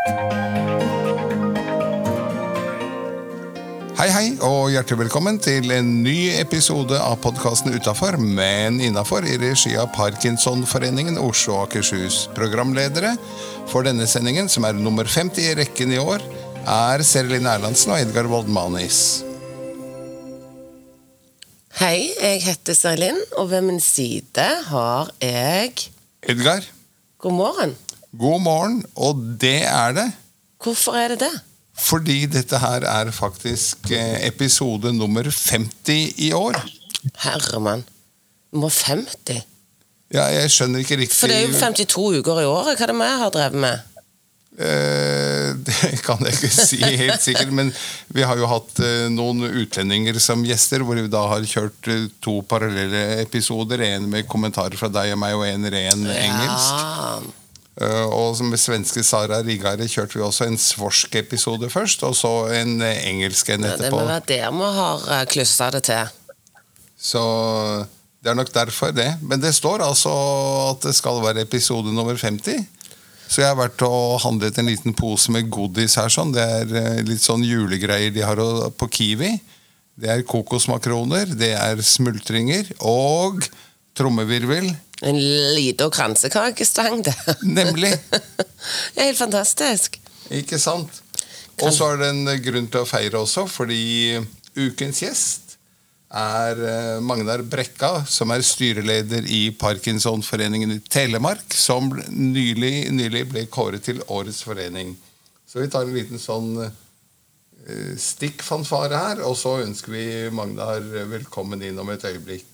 Hei, hei, og hjertelig velkommen til en ny episode av podkasten Utafor, men innafor, i regi av Parkinsonforeningen Oslo og Akershus. Programledere for denne sendingen, som er nummer 50 i rekken i år, er Serelin Erlandsen og Edgar Woldmanis. Hei, jeg heter Serelin, og ved min side har jeg Edgar, God morgen. God morgen, og det er det. Hvorfor er det det? Fordi dette her er faktisk eh, episode nummer 50 i år. Herremann. Nummer 50. Ja, jeg skjønner ikke riktig For det er jo 52 uker i året. Hva er det vi har drevet med? Eh, Det kan jeg ikke si helt sikkert, men vi har jo hatt eh, noen utlendinger som gjester, hvor vi da har kjørt eh, to parallelle episoder. En med kommentarer fra deg og meg, og en ren engelsk. Ja. Eh, Og som med svenske Sara Rigare kjørte vi også en svorsk episode først, og så en eh, engelsk en Det må være der vi har eh, klussa det til. Så det er nok derfor det. Men det står altså at det skal være episode nummer 50. Så jeg har vært og handlet en liten pose med godis her. sånn. Det er eh, litt sånn julegreier de har på Kiwi. Det er kokosmakroner, det er smultringer og trommevirvel. En liten kransekakestang, det. Nemlig. Det er helt fantastisk. Ikke sant? Og så er det en grunn til å feire også, fordi ukens gjest er eh, Magnar Brekka, som er styreleder i Parkinsonforeningen i Telemark, som nylig, nylig ble kåret til Årets forening. Så vi tar en liten sånn eh, stikkfanfare her, og så ønsker vi Magnar velkommen inn om et øyeblikk.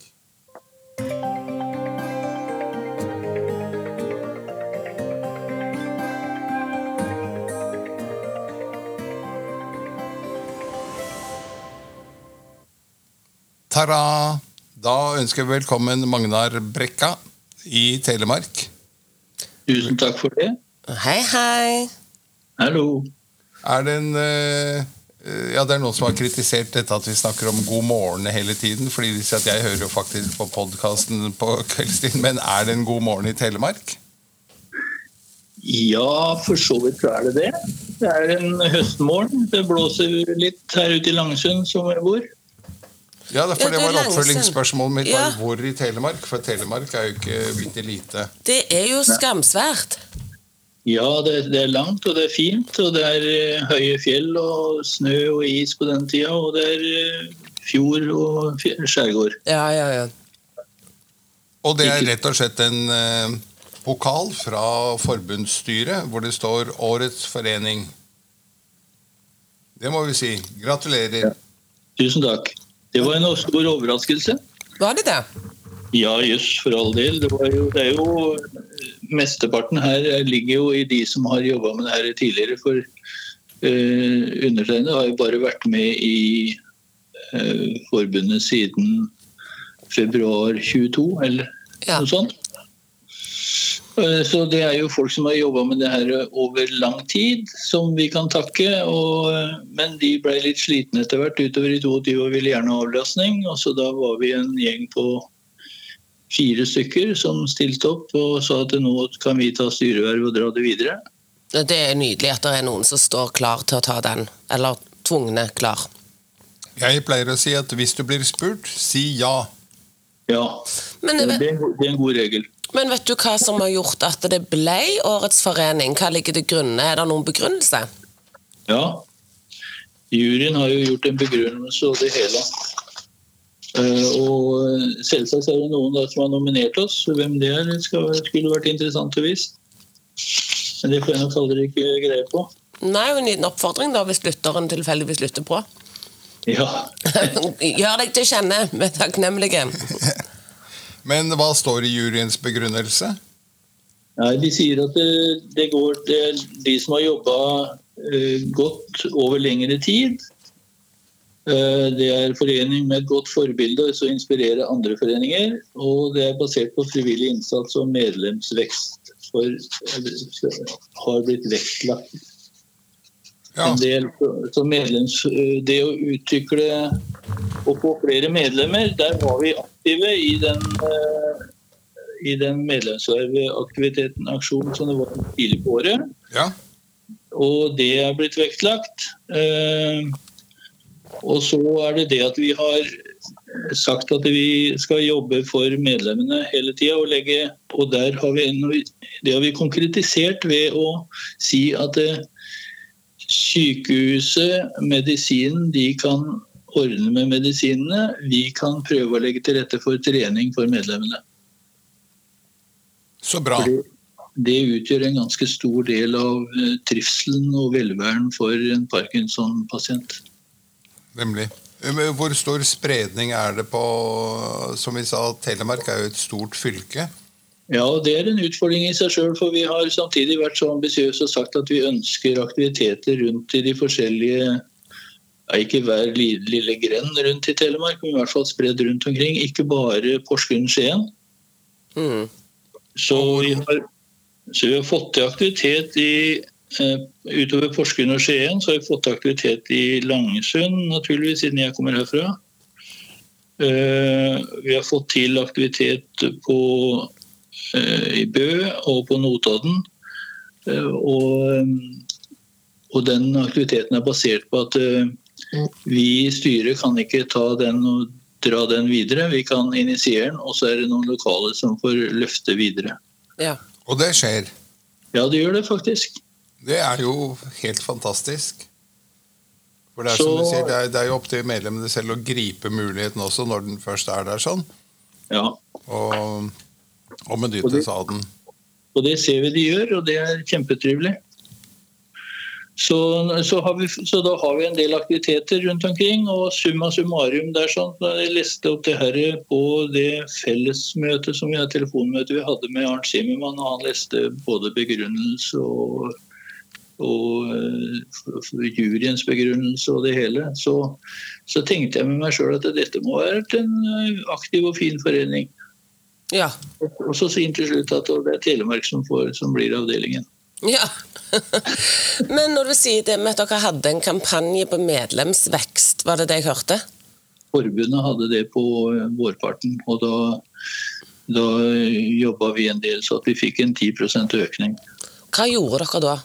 Tara! Da ønsker vi velkommen Magnar Brekka i Telemark. Tusen takk for det. Hei, hei. Hallo. Er det en eh, eh, Ja, det er noen som har kritisert dette at vi snakker om god morgen hele tiden. Fordi de sier at jeg hører jo faktisk på podkasten på kveldstid, men er det en god morgen i Telemark? Ja, for så vidt er det det. Det er en høstmorgen. Det blåser litt her ute i Langsund, som jeg bor. Ja, for Ja, det det var oppfølgingsspørsmålet mitt. Ja. var Hvor i Telemark? For Telemark er jo ikke bitte lite. Det er jo skamsvært. Ja, det, det er langt, og det er fint. Og det er eh, høye fjell og snø og is på den tida. Og det er eh, fjord og skjærgård. Ja, ja, ja. Og det er rett og slett en eh, pokal fra forbundsstyret hvor det står 'Årets forening'. Det må vi si. Gratulerer. Tusen takk. Det var en stor overraskelse. Var det det? Ja, jøss, for all del. Det, var jo, det er jo Mesteparten her ligger jo i de som har jobba med det her tidligere. For uh, undertegnede har jo bare vært med i uh, forbundet siden februar 22, eller Ja. noe sånt. Eh, Så det er jo folk som har jobba med det her over lang tid, som vi kan takke. Og, men de ble litt slitne etter hvert utover i 22 og ville gjerne ha avlastning. Og så da var vi en gjeng på fire stykker som stilte opp og sa at nå kan vi ta styreverv og dra det videre. Det er nydelig at det er noen som står klar til å ta den. Eller tvungne klar. Jeg pleier å si at hvis du blir spurt, si ja. Ja, Men, er, det er en god regel. Men vet du hva som har gjort at det ble Årets forening? Hva ligger til grunne? Er det noen begrunnelse? Ja. Juryen har jo gjort en begrunnelse og det hele. Eh, Og selvsagt er det noen som har nominert oss. Hvem det er, skulle vært interessant å vise. Men det får jeg nok aldri ikke greie på. Nei, en liten oppfordring da, hvis lytteren tilfeldigvis lytter på. Ja. Gjør deg til kjenne med takknemlige. Men hva står i juryens begrunnelse? Nei, De sier at det, det går det er de som har jobba godt over lengre tid. Eh, det er forening med et godt forbilde som inspirerer andre foreninger. Og det er basert på frivillig innsats og medlemsvekst. For eh, har blitt vektlagt Ja, en del. Så medlems, det å utvikle og få flere medlemmer, der var vi aktive i den, eh, i den medlemsverveaktiviteten, aksjonen som det var tidlig på året. ja. og det er blitt vektlagt. Eh, og så er det det at vi har sagt at vi skal jobbe for medlemmene hele tida. Og, legge, og der har vi, det har vi konkretisert ved å si at eh, sykehuset, medisinen, de kan ordne med medisinene. Vi kan prøve å legge til rette for trening for medlemmene. Så bra. Fordi det utgjør en ganske stor del av eh, trivselen og velværen for en Parkinson-pasient. Nemlig. Hvor stor spredning er det på Som vi sa, Telemark er jo et stort fylke. Ja, det er en utfordring i seg sjøl. For vi har samtidig vært så ambisiøse og sagt at vi ønsker aktiviteter rundt i de forskjellige ja, Ikke hver lille grend rundt i Telemark, men i hvert fall spredd rundt omkring. Ikke bare Porsgrunn-Skien. Mm. Så, vi har, så vi har fått til aktivitet i uh, Utover Porsgrunn og Skien så har vi fått til aktivitet i Langesund, naturligvis, siden jeg kommer herfra. Uh, vi har fått til aktivitet på, uh, i Bø og på Notodden. Og, og, den aktiviteten er basert på at vi i styret kan ikke ta den og dra den videre. Vi kan initiere den, og så er det noen lokale som får løfte videre. Ja. Og det skjer. Ja, det gjør det faktisk. Det er jo helt fantastisk. For det er, Så- som du sier, det er, det er jo opp til medlemmene selv å gripe muligheten også, når den først er der sånn. Ja, Og, og med seg av den. Og det ser vi de gjør, og det er kjempetrivelig. Så, så, har vi, så da har vi en del aktiviteter rundt omkring, og summa summarum der sånn. Jeg leste opp det her på det fellesmøtet som vi telefonmøtet telefonmøte vi hadde med Arnt Simmermann, og han leste både begrunnelse og, og eh, juryens begrunnelse og det hele. Så, så tenkte jeg med meg sjøl at dette må være en eh, aktiv og fin forening. Ja. Og så sier han til slutt at det er Telemark som, får, som blir avdelingen. Ja. Men når du sier det med at dere hadde en kampanje på medlemsvekst, var det det jeg hørte? Forbundet hadde det på eh, vårparten, og da, da jobba vi en del så at vi fikk en 10% økning. Hva gjorde dere da?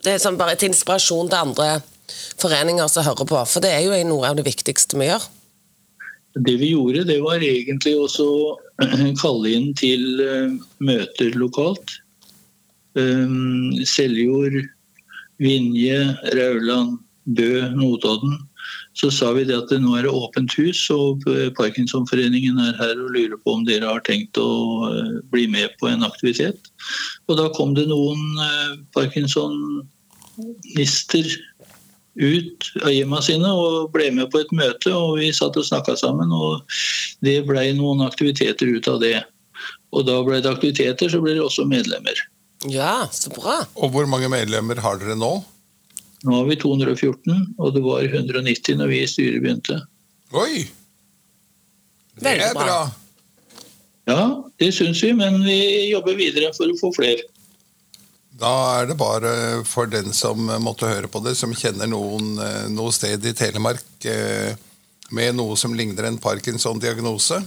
Det er sånn bare til inspirasjon til andre foreninger som hører på, for det er jo noe av det viktigste vi gjør. Det vi gjorde, det var egentlig også kalle inn til eh, møter lokalt. Seljord, Vinje, Rauland, Bø, Notodden. Så sa vi det at det nå er det åpent hus, og Parkinsonforeningen er her og lurer på om dere har tenkt å eh, bli med på en aktivitet. Og da kom det noen eh, parkinsonister ut av hjemma sine og ble med på et møte. og Vi satt og snakka sammen, og det ble noen aktiviteter ut av det. Og da ble det aktiviteter, så ble det også medlemmer. Ja, så bra. Og hvor mange medlemmer har dere nå? Nå har vi 214, og det var 190 når vi i styret begynte. Oi! Det er bra. Ja, det syns vi, men vi jobber videre for å få flere. Da er det bare for den som måtte høre på det, som kjenner noen eh, noe sted i Telemark eh, med noe som ligner en Parkinson-diagnose.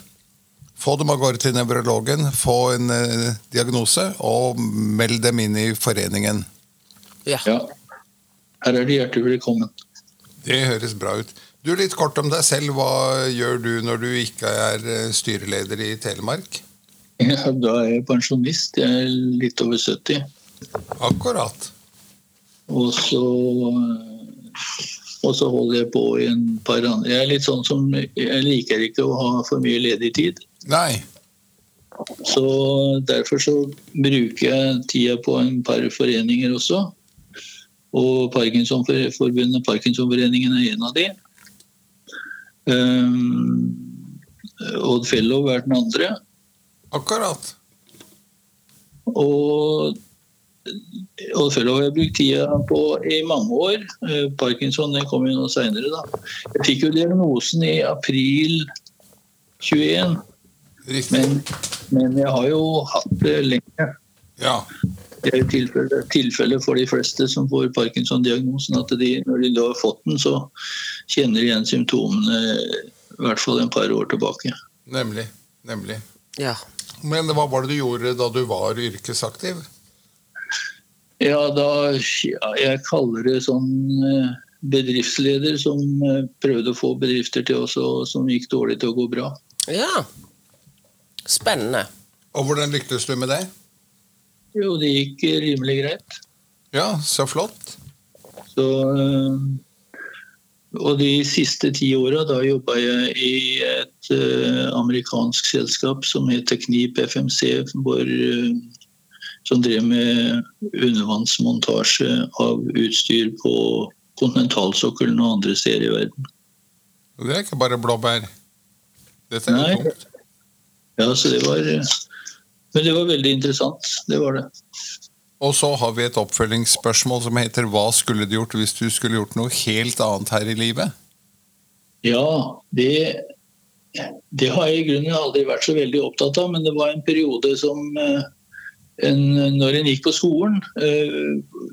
Få dem av gårde til nevrologen, få en eh, diagnose, og meld dem inn i foreningen. Ja. Ja. Her er de hjertelig velkommen. Det høres bra ut. Du, Litt kort om deg selv. Hva gjør du når du ikke er eh, styreleder i Telemark? Ja, da er jeg pensjonist. Jeg er litt over 70. Akkurat. Og så, og så holder jeg på i en par andre Jeg er litt sånn som Jeg liker ikke å ha for mye ledig tid. Nei. Så derfor så bruker jeg tida på en par foreninger også. Og Parkinsonforbundet, Parkinsonforeningen er en av de. Um, Odd Fellow er den andre. Akkurat. Og Odd Fellow har jeg brukt tida på i mange år. Eh, Parkinson det kom jo nå seinere, da. Jeg fikk jo diagnosen i april 21, Riktig. Men, men jeg har jo hatt det lenge. Ja. Det er jo tilfelle, tilfelle for de fleste som får Parkinson-diagnosen at de, når de da har fått den, så kjenner de igjen symptomene i hvert fall en par år tilbake. Nemlig. Nemlig. ja. Men hva var det du gjorde da du var yrkesaktiv? Ja, da ja, Jeg kaller det sånn eh, bedriftsleder som eh, prøvde å få bedrifter til oss, og som gikk dårlig til å gå bra. Ja. Spennende. Og hvordan lyktes du med det? Jo, det gikk rimelig greit. Ja, så flott. Så, eh, og de siste ti åra da jobba jeg i et eh, amerikansk selskap som heter Knip FMC, hvor, eh, som drev med undervannsmontasje av utstyr på kontinentalsokkelen og andre steder i verden. Det er ikke bare blåbær. Dette er Nei. jo tungt. Ja, så det var Men det var veldig interessant. Det var det. Og så har vi et oppfølgingsspørsmål som heter Hva skulle du gjort hvis du skulle gjort noe helt annet her i livet? Ja, det, det har jeg i grunnen aldri vært så veldig opptatt av, men det var en periode som eh, en, Når en gikk på skolen, eh,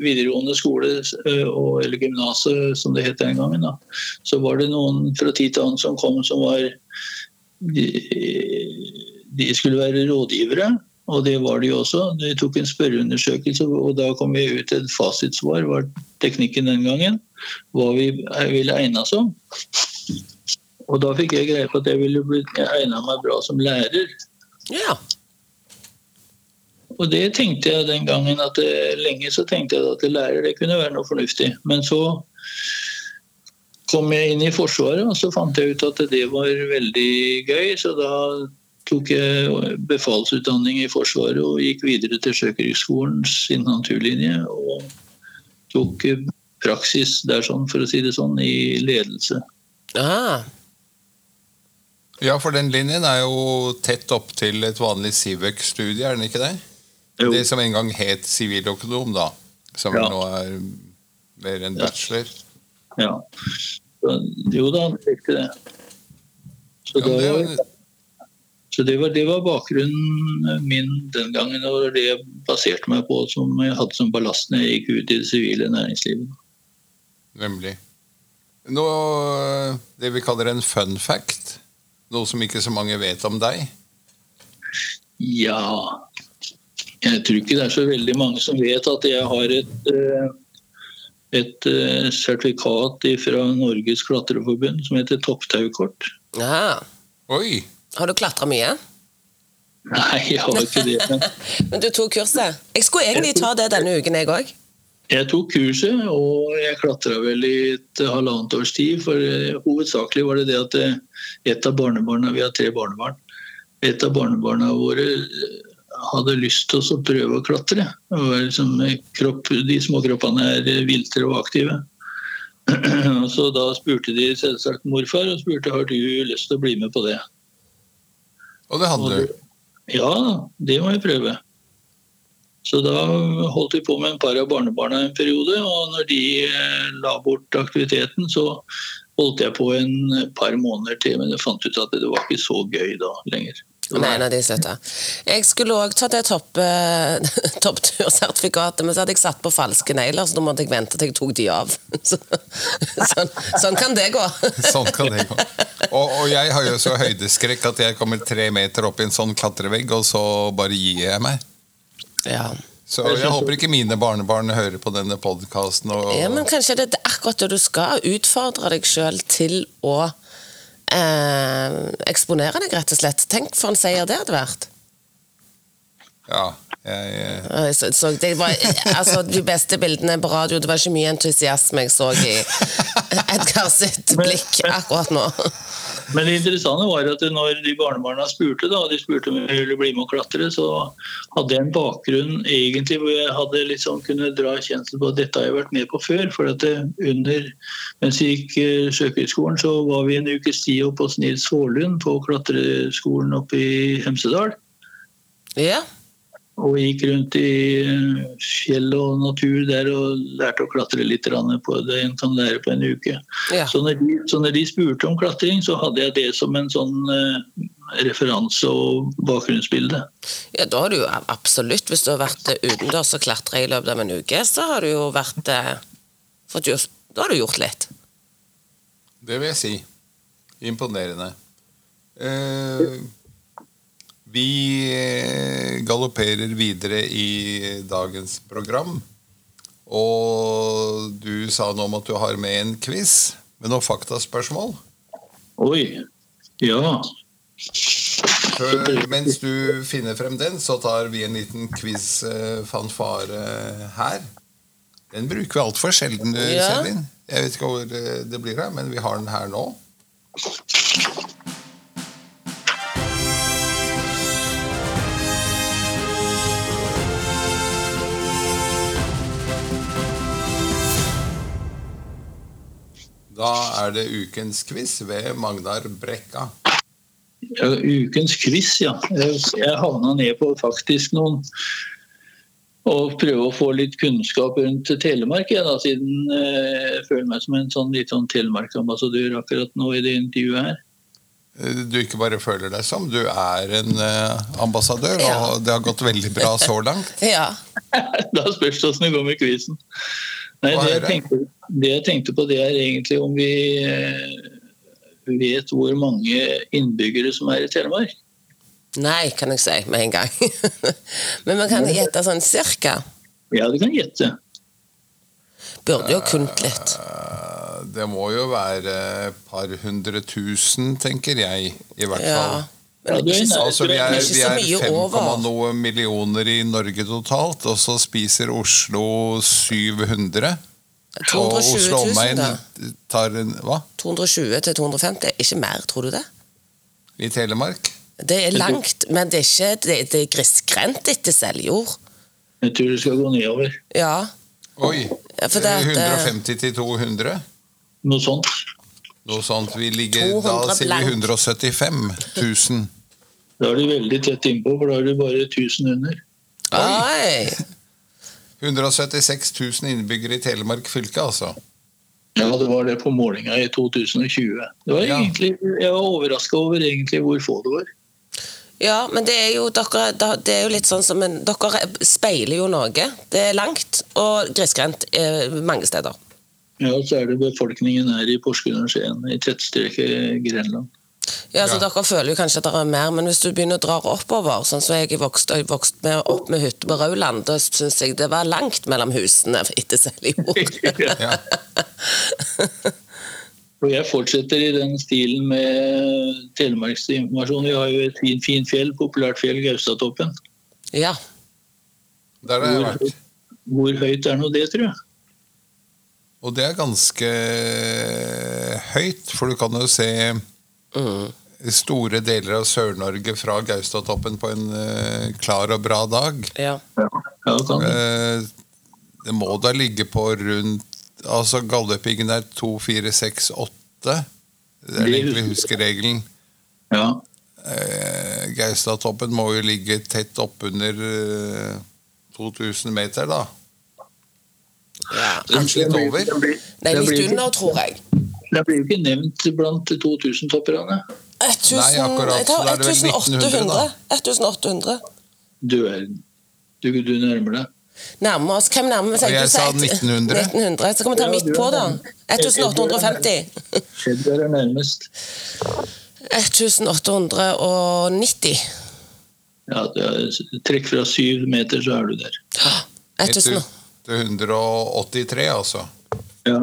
videregående skole, eh, og, eller gymnaset som det het den gangen, da, så var det noen fra tid til annen som kom som var de, de skulle være rådgivere, og det var de også. De tok en spørreundersøkelse, og da kom vi ut til et fasitsvar, var teknikken den gangen, hva vi ville egne oss om. Og da fikk jeg greie på at jeg ville bli egna meg bra som lærer. Ja. Og det tenkte jeg den gangen at det, lenge så tenkte jeg at lærer det kunne være noe fornuftig. Men så kom jeg inn i Forsvaret, og så fant jeg ut at det var veldig gøy. Så da tok jeg befalsutdanning i Forsvaret og gikk videre til Sjøkrigsskolens naturlinje. Og tok praksis der, sånn, for å si det sånn, i ledelse. Aha. Ja, for den linjen er jo tett opp til et vanlig Civec-studie, er den ikke det? Jo. Det som en gang het siviløkonom, da. Som Ja. nå er mer enn bachelor. Ja. ja. jo da, riktig det. Så, Ja, det, det så det, var, det var bakgrunnen min den gangen, og det jeg baserte meg på som jeg hadde som ballast når jeg gikk ut i det sivile næringslivet. Nemlig. Nå, det vi kaller en fun fact. Noe som ikke så mange vet om deg. Ja Jeg tror ikke det er så veldig mange som vet at jeg har et, eh, et eh, sertifikat fra Norges klatreforbund som heter topptaukort. Oi! Har du klatra mye? Nei, jeg har ikke det. Men du tok kurset. Jeg skulle egentlig ta det denne uken, jeg òg. jeg tok kurset, og jeg klatra vel i et halvannet års tid. For eh, hovedsakelig var det det at eh, et av barnebarna Vi har tre barnebarn. Et av barnebarna våre eh, hadde lyst til å prøve å klatre. Var liksom, kropp, de små kroppene er viltre og aktive. Så da spurte de selvsagt morfar og spurte har du lyst til å bli med på det. Og det hadde du. Ja, det må jeg prøve. Så da holdt vi på med en par av barnebarna en periode, og når de eh, la bort aktiviteten, så holdt jeg på en par måneder til, men jeg fant ut at det var ikke så gøy da lenger. Nei, nei, de slutta. Jeg skulle òg ta det topp, eh, topptursertifikatet, men så hadde jeg satt på falske negler, så da måtte jeg vente til jeg tok de av. Så, sånn, sånn kan det gå. Sånn kan det gå. Og, og jeg har jo så høydeskrekk at jeg kommer tre meter opp i en sånn klatrevegg, og så bare gir jeg meg. Ja. Så jeg håper ikke mine barnebarn hører på denne podkasten. ja, men kanskje det er akkurat det du skal. Utfordre deg sjøl til å eh, eksponere deg, rett og slett. Tenk for en seier det hadde vært. Ja, jeg, eh, Jeg Så, så det var, altså, de beste bildene på radio, det var ikke mye entusiasme jeg så i Edgar sitt blikk akkurat nå. Men det interessante var at når de barnebarna spurte, da, de spurte om jeg ville bli med å klatre, så hadde jeg en bakgrunn egentlig hvor jeg hadde liksom kunne dra kjensel på at dette har jeg vært med på før. For at under, mens vi gikk eh, Sjøkrigsskolen, så var vi en ukes tid oppe hos Nils Hårlund på klatreskolen oppe i Hemsedal. Ja. Og gikk rundt i eh, fjell og natur der og lærte å klatre litt på det en kan lære på en uke. ja. Så når, de, så når de spurte om klatring, så hadde jeg det som en sånn eh, referanse og bakgrunnsbilde. Ja, da har du jo absolutt, hvis du har vært eh, utendørs og klatra i løpet av en uke, så har du jo vært eh, fått gjort, Da har du gjort litt. det vil jeg si. Imponerende. Eh, vi eh, galopperer videre i dagens program. Og du sa noe om at du har med en quiz med noen faktaspørsmål. Oi. Ja. Før, mens du finner frem den, så tar vi en liten quiz-fanfare her. Den bruker vi altfor sjelden, Ja. Selin. Jeg vet ikke hvor eh, det blir av, men vi har den her nå. Da er det ukens quiz ved Magnar Brekka. ja ukens quiz, ja. Jeg, havna ned på faktisk noen og prøve å få litt kunnskap rundt Telemark, jeg, da, siden eh, jeg føler meg som en sånn litt sånn Telemark-ambassadør akkurat nå i det intervjuet her. Eh, Du ikke bare føler deg som, du er en eh, ambassadør, Ja. og det har gått veldig bra så langt. Ja. Da spørs det åssen det går med quizen. Nei, det, jeg tenkte, det jeg tenkte på, det er egentlig om vi eh, vet hvor mange innbyggere som er i Telemark. Nei, kan jeg si med en gang. Men man kan gjette sånn cirka. Ja, du kan gjette. Burde jo kunnet litt. Eh, Det må jo være et par hundre tusen, tenker jeg, i hvert fall. Ja. Ja, du Altså, vi er, vi er mye 5, over. noe millioner i Norge totalt, og så spiser Oslo 700. Og Oslo 000, omegn tar en Hva? 220 til 250. Ikke mer, tror du det? I Telemark? Det er langt, men det er ikke det, det er grisgrendt etter Seljord. Jeg tror det skal gå nedover. Ja. Oi! Ja, for det at, eh, 150 til 200? Noe sånt. Noe sånt. Vi ligger, da sier vi 175 000. Da er du veldig tett innpå, for da er du bare 1000 under. Oi! 176 000 innbyggere i Telemark fylke, altså. Ja, det var det på målinga i 2020. Det var Ja. egentlig, jeg var overraska over egentlig hvor få det var. Ja, men det er jo, dere, det er jo litt sånn som en, Dere speiler jo Norge. Det er langt og grisgrendt eh, mange steder. Ja, så er det befolkningen her i Porsgrunn og Skien, i tettstreket Grenland. Ja, altså Ja. Dere føler jo kanskje at det er mer, men hvis du begynner å dra oppover, sånn som jeg vokste, vokst, jeg med, opp med hytte på Rauland, da syns jeg det var langt mellom husene etter Seljord. Ja. Og jeg fortsetter i den stilen med telemarksinformasjon. Vi har jo et fint, fin fjell, populært fjell, Gaustatoppen. ja. Der har jeg vært. hvor høyt er nå det, tror jeg? Og det er ganske høyt, for du kan jo se Mm. store deler av Sør-Norge fra Gaustatoppen på en uh, klar og bra dag. ja. Ja, det. Eh, det må da ligge på rundt Altså Galdhøpiggen er 2, 4, 6, 8. Det er egentlig husker huskeregelen. Ja. Uh, Gaustatoppen må jo ligge tett oppunder eh, 2000 meter, da. ja. Kanskje litt over. Det blir litt under, tror jeg. Den blir jo ikke nevnt blant 2000-topperne. 1000, Nei, akkurat, så er det vel 1900 da. 1800. Du verden. Du, du nærmer deg. Nærmer oss. Hvem nærmer seg? Jeg Du sa 1900. 1900. Så kan vi ta midt er på, da. 1850. Skjedberg er nærmest. 1890. Ja, er, trekk fra syv meter, så er du der. 1000. 183, altså. Ja.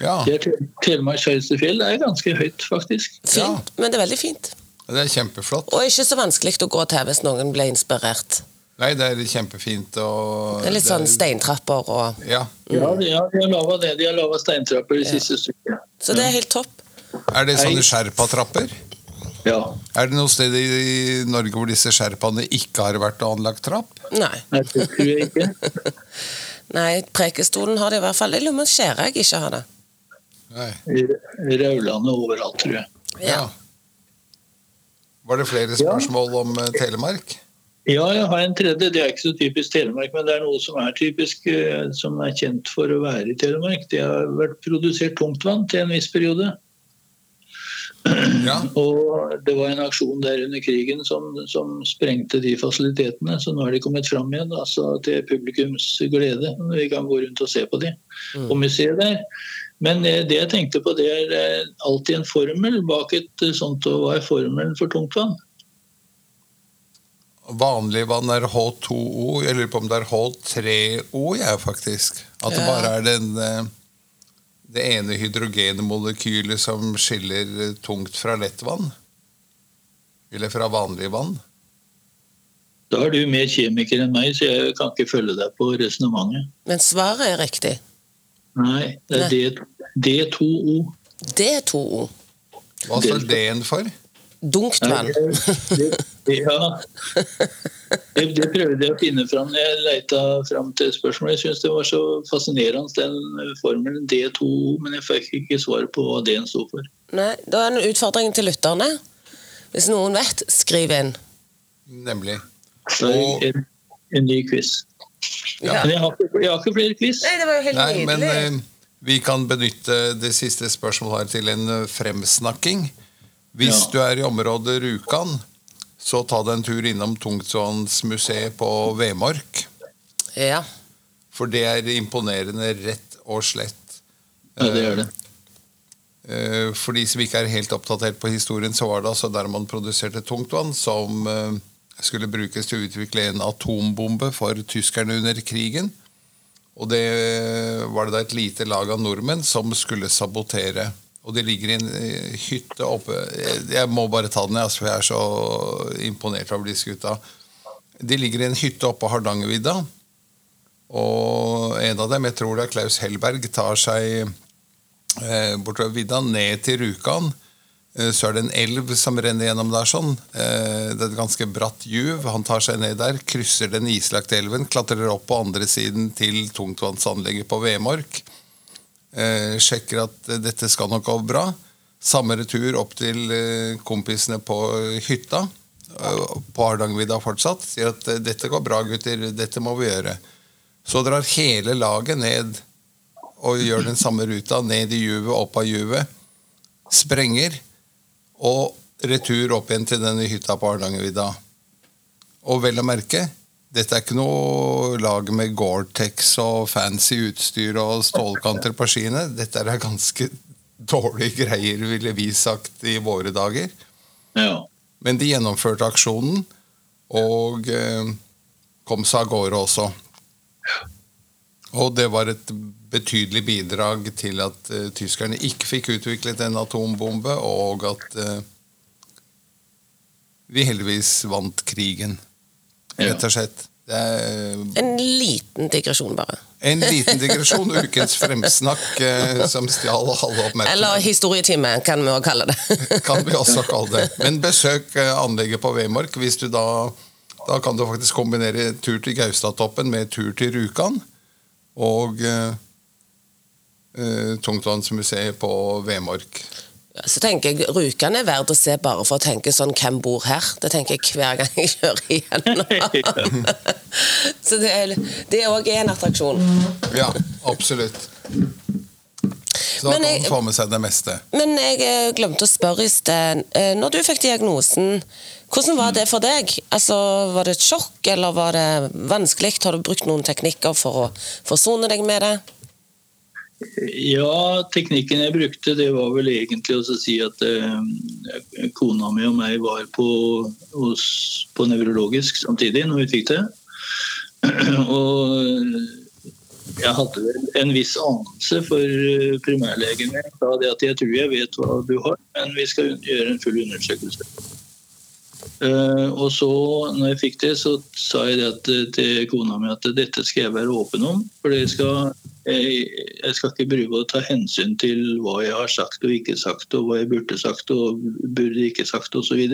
Ja, Det er Tel- Telemarks høyeste fjell. Er ganske høyt, faktisk. Fint, men det er veldig fint. det er kjempeflott. Og ikke så vanskelig å gå til hvis noen ble inspirert. Nei, det er kjempefint. Og Det er litt sånn steintrapper og Ja. Ja, de, ja, de har laga det. De har laga steintrapper de siste stykkene. Så det er helt topp. Er det sånne sherpatrapper? Ja. Er det noe sted i Norge hvor disse sherpaene ikke har vært anlagt trapp? Nei. Nei, det tror jeg ikke. Nei, Prekestolen har det i hvert fall. Jeg lurer på om Skjæreg ikke har det. Raulandet overalt, tror jeg. Ja. Var det flere spørsmål om eh, Telemark? Ja, jeg har en tredje. Det er ikke så typisk Telemark, men det er noe som er typisk, eh, som er kjent for å være i Telemark. Det har vært produsert tungtvann til en viss periode. Ja. Og det var en aksjon der under krigen som, som sprengte de fasilitetene. Så nå er de kommet fram igjen altså til publikums glede. Vi kan gå rundt og se på de på museet der. Men eh, det jeg tenkte på, det er eh, alltid en formel bak et eh, sånt. Og hva er formelen for tungtvann? Vanlig vann er H2O. Jeg lurer på om det er H3O, jeg, faktisk. At det bare er den, det ene hydrogenmolekylet som skiller tungt fra lettvann. Eller fra vanlig vann. Da er du mer kjemiker enn meg, så jeg kan ikke følge deg på resonnementet. Men svaret er riktig. Nei, det er D- D2O. D2O. Hva står D-en for? Dunkt Nei, det, det, ja. det, det prøvde jeg å finne fram når jeg leita fram til spørsmålet. Jeg syns det var så fascinerende, den formelen D2O, men jeg fikk ikke svar på hva D-en sto for. Nei, Da er det utfordring til lytterne. Hvis noen vet, skriv inn. Nemlig. Er en, en ny quiz. Ja. Men jeg har, ikke- jeg har ikke flere quiz. Nei, det var jo helt Nei, men eh, vi kan benytte det siste spørsmålet her til en eh, fremsnakking. Hvis Ja. du er i området Rjukan, så ta deg en tur innom Tungtvannsmuseet på Vemork. Ja. For det er imponerende, rett og slett. Ja, det gjør det. Eh, For de som ikke er helt oppdatert på historien, så var det altså der man produserte tungtvann som skulle brukes til å utvikle en atombombe for tyskerne under krigen. Og det var det da et lite lag av nordmenn som skulle sabotere. Og de ligger i en eh, hytte oppe Jeg- Jeg må bare ta den, altså, for jeg er så imponert over disse gutta. De ligger i en hytte oppe på Hardangervidda. Og en av dem, jeg tror det er Klaus Hellberg, tar seg eh, bortover vidda, ned til Rjukan. Eh, så er det en elv som renner gjennom der sånn. Eh, det er et ganske bratt juv. Han tar seg ned der, krysser den islagte elven, klatrer opp på andre siden til tungtvannsanlegget på Vemork. Eh, sjekker at dette skal nok gå bra. Samme retur opp til kompisene på hytta, på Hardangervidda fortsatt. Sier at dette går bra, gutter, dette må vi gjøre. Så drar hele laget ned og gjør den samme ruta, ned i juvet, opp av juvet. Sprenger, og retur opp igjen til denne hytta på Hardangervidda. Og vel å merke, dette er ikke noe lag med Gore-Tex og fancy utstyr og stålkanter på skiene. Dette er ganske dårlige greier, ville vi sagt i våre dager. Ja. Men de gjennomførte aksjonen, og eh, kom seg av gårde også. Og det var et betydelig bidrag til at uh, tyskerne ikke fikk utviklet en atombombe, og at uh, vi heldigvis vant krigen, rett og slett. Er En liten digresjon, bare. en liten digresjon, ukens fremsnakk uh, som stjal halve Eller oppmerksomheten. historietime, kan vi også kalle det. kan vi også kalle det. Men besøk anlegget på Vemork. Hvis du da, da kan du faktisk kombinere tur til Gaustatoppen med tur til Rjukan. Og eh, eh, Tungtvannsmuseet på Vemork. Så tenker jeg Rjukan er verdt å se bare for å tenke sånn Hvem bor her? Det tenker jeg hver gang jeg kjører igjennom. Så det er det er en attraksjon. Ja, absolutt. Så da kan man få med seg det meste. Men jeg eh, glemte å spørre i sted. eh, Når du fikk diagnosen, hvordan var det for deg? Altså, Var det et sjokk, eller var det vanskelig? Har du brukt noen teknikker for å forsone deg med det? Ja, teknikken jeg brukte, det var vel egentlig å si at eh, kona mi og meg var på, hos, på nevrologisk samtidig når vi fikk det. Og jeg hadde vel en viss anelse for eh, primærlegen min sa det at jeg tror jeg vet hva du har, men vi skal gjøre en full undersøkelse. Eh, og så, når jeg fikk det, så sa jeg det at, til kona mi at dette skal jeg være åpen om. For jeg skal, jeg, jeg skal ikke bruke å ta hensyn til hva jeg har sagt og ikke sagt, og hva jeg burde sagt og burde ikke sagt osv.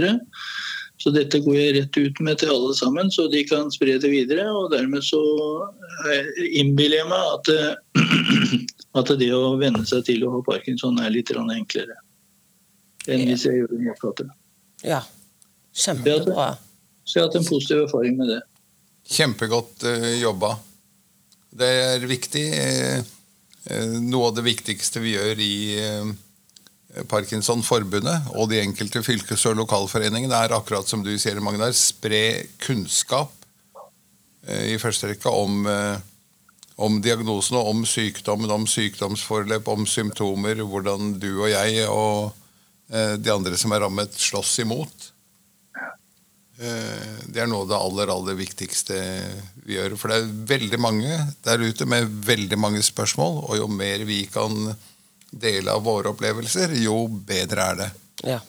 Så, dette går jeg rett ut med til alle sammen, så de kan spre det videre. Og dermed så eh, innbiller jeg meg at, eh, at det å venne seg til å ha parkinson er litt enklere enn hvis jeg gjør det motsatte. Ja. Kjempebra. Så jeg har hatt en positiv erfaring med det. Kjempegodt eh, jobba. Det er viktig. eh, eh, noe av det viktigste vi gjør i Parkinsonforbundet og de enkelte fylkes- og lokalforeningene, er akkurat som du sier, Magnar, spre kunnskap eh, i første rekke om, eh, om diagnosen og om sykdommen, om sykdomsforløp, om symptomer, hvordan du og jeg og eh, de andre som er rammet, slåss imot. Eh, det er noe av det aller, aller viktigste vi gjør. For det er veldig mange der ute med veldig mange spørsmål, og jo mer vi kan dele av våre opplevelser, jo bedre er det. Ja.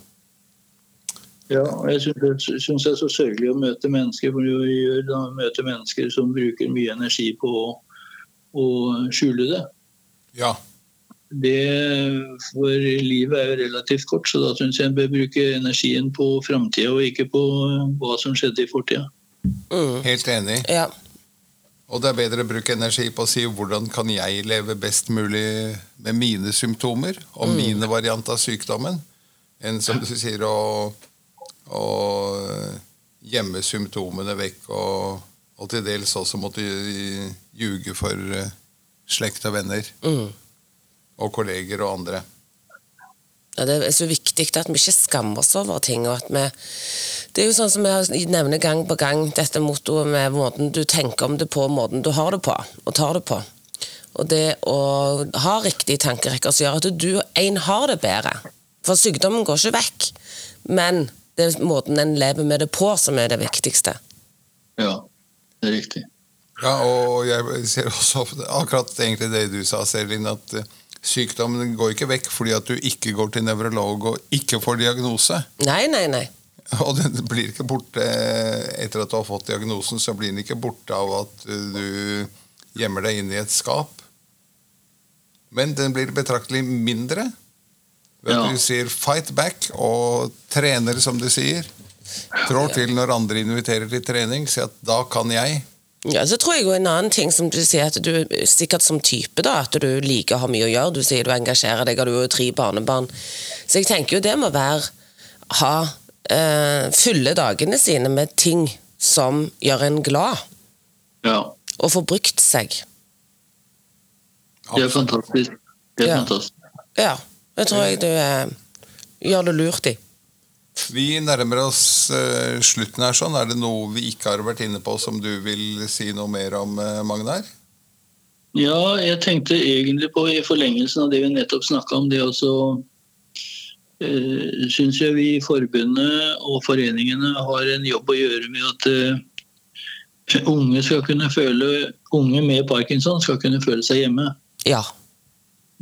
Ja, og jeg syns det er så sørgelig å møte mennesker for vi gjør da, møter mennesker som bruker mye energi på å, å skjule det. Ja. Det. For livet er jo relativt kort, så da syns jeg en bør bruke energien på framtida og ikke på hva som skjedde i fortida. Mm. Helt enig. ja. Og det er bedre å bruke energi på å si hvordan kan jeg leve best mulig med mine symptomer og mine variant av sykdommen, enn som du sier å, å gjemme symptomene vekk og, og til dels også måtte ljuge for eh, slekt og venner Mm. Og kolleger og andre. Ja, det er så viktig at vi ikke skammer oss over ting. og at vi, Det er jo sånn som vi nevner gang på gang, dette mottoet med måten du tenker om det på, måten du har det på, og tar det på. Og det å ha riktige tankerekker som gjør at du og en har det bedre. For sykdommen går ikke vekk, men det er måten en lever med det på som er det viktigste. Ja, det er riktig. Ja, og jeg ser også akkurat egentlig det du sa, Selin, at eh, sykdommen går ikke vekk fordi at du ikke går til nevrolog og ikke får diagnose. Nei, nei, nei. Og den blir ikke borte etter at du har fått diagnosen, så blir den ikke borte av at eh, du gjemmer deg inn i et skap. Men den blir betraktelig mindre ved at Ja. du sier 'fight back' og trener, som du sier. Trår til når andre inviterer til trening. Si at 'da kan jeg'. Ja, så tror jeg jo en annen ting som du sier at du sikkert som type da, at du liker å ha mye å gjøre. Du sier du engasjerer deg, og du har jo tre barnebarn. Så jeg tenker jo det må være ha eh, fylle dagene sine med ting som gjør en glad, Ja, og få brukt seg. det er fantastisk. Det er Ja. fantastisk. Ja, det tror jeg du eh, gjør det lurt i. Vi nærmer oss uh, slutten her. sånn. Er det noe vi ikke har vært inne på som du vil si noe mer om, uh, Magnar? Ja, jeg tenkte egentlig på i forlengelsen av det vi nettopp snakka om, det også uh, Syns jeg vi i forbundet og foreningene har en jobb å gjøre med at uh, unge skal kunne føle Unge med parkinson skal kunne føle seg hjemme. Ja.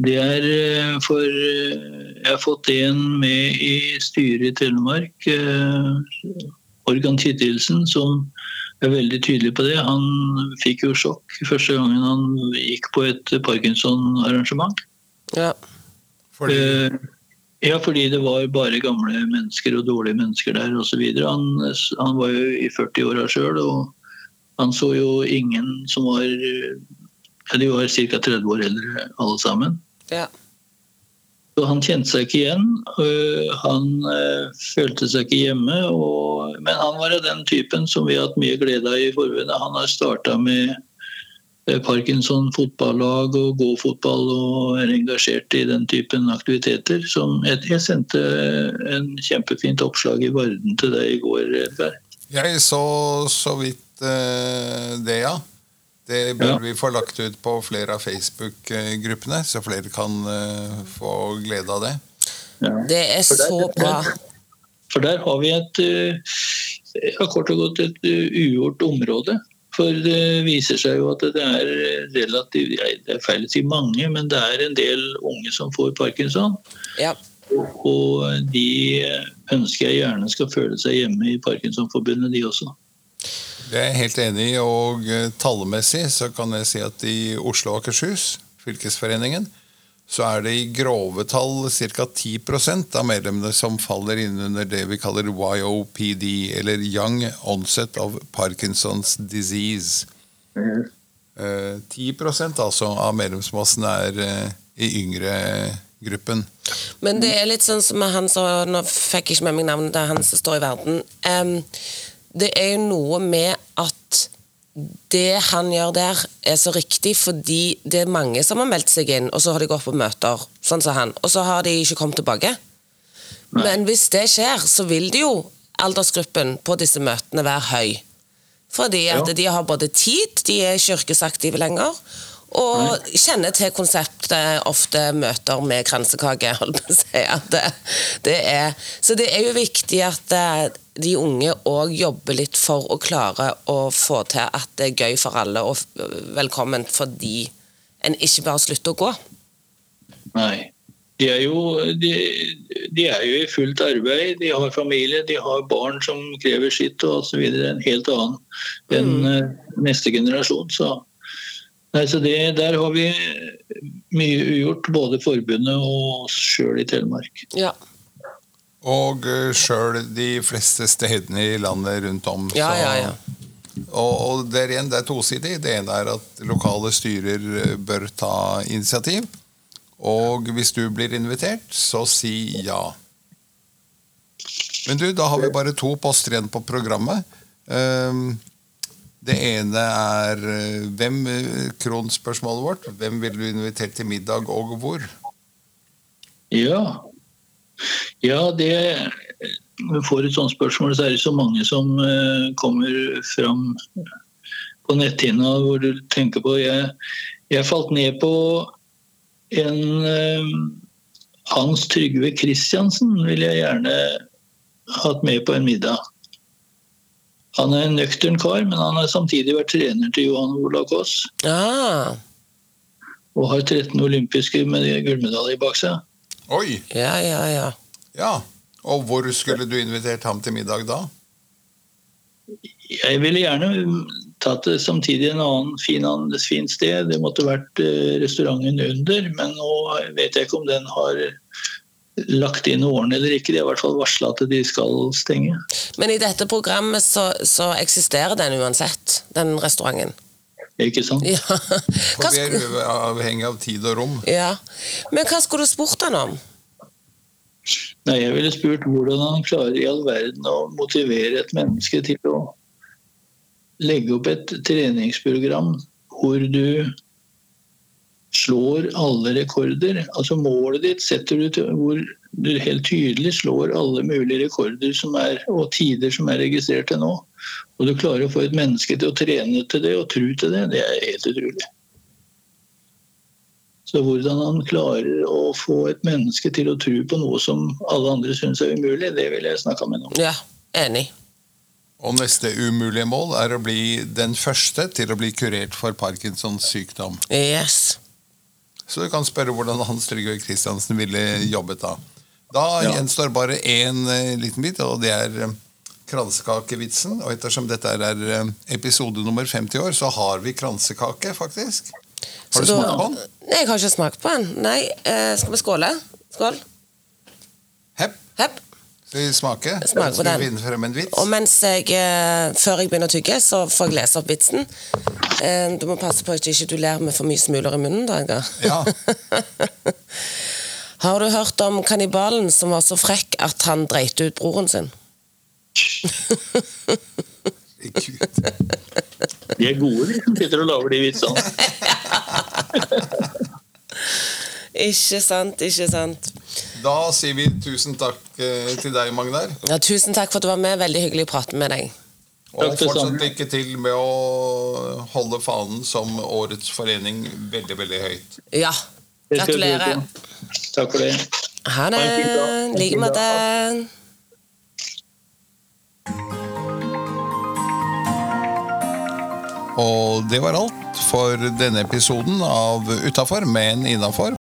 Det er eh, for eh, Jeg har fått en med i styret i Telemark, eh, Organ Kittilsen, som er veldig tydelig på det. Han fikk jo sjokk første gangen han gikk på et Parkinson-arrangement. ja. Fordi, Eh, Ja, fordi det var bare gamle mennesker og dårlige mennesker der osv. Han, han var jo i 40-åra sjøl, og han så jo ingen som var ja, De var ca. 30 år eldre alle sammen. Ja. Så han kjente seg ikke igjen. øh, Han øh, følte seg ikke hjemme. Og, men han var av den typen som vi har hatt mye glede av i forbundet. Han har starta med øh, Parkinson fotballag og gå-fotball og er engasjert i den typen aktiviteter. Som jeg, sendte en kjempefint oppslag i Varden til deg i går, Edgar. jeg så så vidt det, ja. Det bør Ja. vi få lagt ut på flere av Facebook-gruppene, så flere kan eh, få glede av det. Det er der- så bra. For der har vi et øh, ja, kort og godt et øh, ugjort område. For det viser seg jo at det er relativt Det er feil å si mange, men det er en del unge som får parkinson. Ja. Og de ønsker jeg gjerne skal føle seg hjemme i Parkinsonforbundet, de også. Det er jeg helt enig i, og eh, tallmessig så kan jeg si at i Oslo og Akershus, fylkesforeningen, så er det i grove tall ca. 10% av medlemmene som faller inn under det vi kaller YOPD, eller Young Onset of Parkinson's Disease. Mm. 10% altså av medlemsmassen er eh, i yngre gruppen. Men det er litt sånn som han sa, Nå fikk jeg ikke med meg navnet, det er han som står i verden. Em, det er jo noe med at det han gjør der, er så riktig fordi det er mange som har meldt seg inn, og så har de gått på møter, sånn sa han, og så har de ikke kommet tilbake. Men hvis det skjer, så vil det jo aldersgruppen på disse møtene være høy. Fordi at Ja. de har både tid, de er ikke yrkesaktive lenger, og kjenner til konseptet ofte møter med kransekake, holdt på å si. At det, det er, så det er jo viktig at eh, de unge òg jobber litt for å klare å få til at det er gøy for alle og velkommen fordi en ikke bare slutter å gå. Nei. De er, jo, de, de er jo i fullt arbeid, de har familie, de har barn som krever sitt og osv. En helt annen enn mm. neste generasjon. Så, nei, så det, der har vi mye ugjort, både forbundet og oss sjøl i Telemark. Ja, Og uh, sjøl de fleste stedene i landet rundt om. ja, så- ja. ja. Og, og det er en, det er tosidig. Det ene er at lokale styrer eh, bør ta initiativ. Og hvis du blir invitert, så si ja. Men du, da har vi bare to poster igjen på programmet. Ehm, Det ene er eh, hvem eh, Kronspørsmålet vårt. Hvem vil du invitere til middag, og hvor? Ja. Ja, det får et sånt spørsmål, så er det så mange som eh, kommer fram på netthinna hvor du tenker på Jeg, jeg falt ned på en eh, Hans Trygve Kristiansen ville jeg gjerne hatt med på en middag. Han er en nøktern kar, men han har samtidig vært trener til Johan Olav Koss. Ah, Og har 13 olympiske med- gullmedaljer bak seg. Oi! ja, ja, ja. Ja. Og hvor skulle du invitert ham til middag da? Jeg ville gjerne tatt det samtidig en annen fin, fin sted. Det måtte vært eh, restauranten under, men nå vet jeg ikke om den har lagt inn årene eller ikke. De har i hvert fall varsla at de skal stenge. Men i dette programmet så, så eksisterer den uansett, den restauranten. Ikke sant? Ja. For vi er avhengig av tid og rom. ja. Men hva skulle du spurt han om? Nei, jeg ville spurt hvordan han klarer i all verden å motivere et menneske til å legge opp et treningsprogram hvor du slår alle rekorder. Altså Målet ditt setter du til hvor du helt tydelig slår alle mulige rekorder som er, og tider som er registrert til nå. Og du klarer å få et menneske til å trene til det og tro til det, det er helt utrolig. Så hvordan han klarer å få et menneske til å tro på noe som alle andre syns er umulig, det vil jeg snakke med ham om. Ja, enig. Og neste umulige mål er å bli den første til å bli kurert for Parkinsons sykdom. Yes. Så du kan spørre hvordan Hans Trygve Kristiansen ville jobbet da. Da Ja. gjenstår bare én eh, liten bit, og det er eh, kransekakevitsen. Og ettersom dette er eh, episode nummer 50 år, så har vi kransekake, faktisk. Har du smakt på den? Nei, jeg har ikke smakt på den. Nei, eh, skal vi skåle? Skål. Hepp. Hepp. Skal vi smake? Smak på Skal den. frem en vits? Og mens jeg, eh, før jeg begynner å tygge, så får jeg lese opp vitsen. Eh, du må passe på at ikke du ler med for mye smuler i munnen. da, Edgar. Ja. Har du hørt om kannibalen som var så frekk at han dreit ut broren sin? Gud. De er gode, de som sitter og lager de vitsene. Ikke sant, ikke sant. Da sier vi tusen takk eh, til deg, Magnar. Ja, tusen takk for at du var med. Veldig hyggelig å prate med deg. Og fortsatt lykke til med å holde fanen som årets forening veldig, veldig høyt. Ja. Gratulerer. Takk for det. Ha det. I like måte. Og det var alt for denne episoden av Utafor, men innafor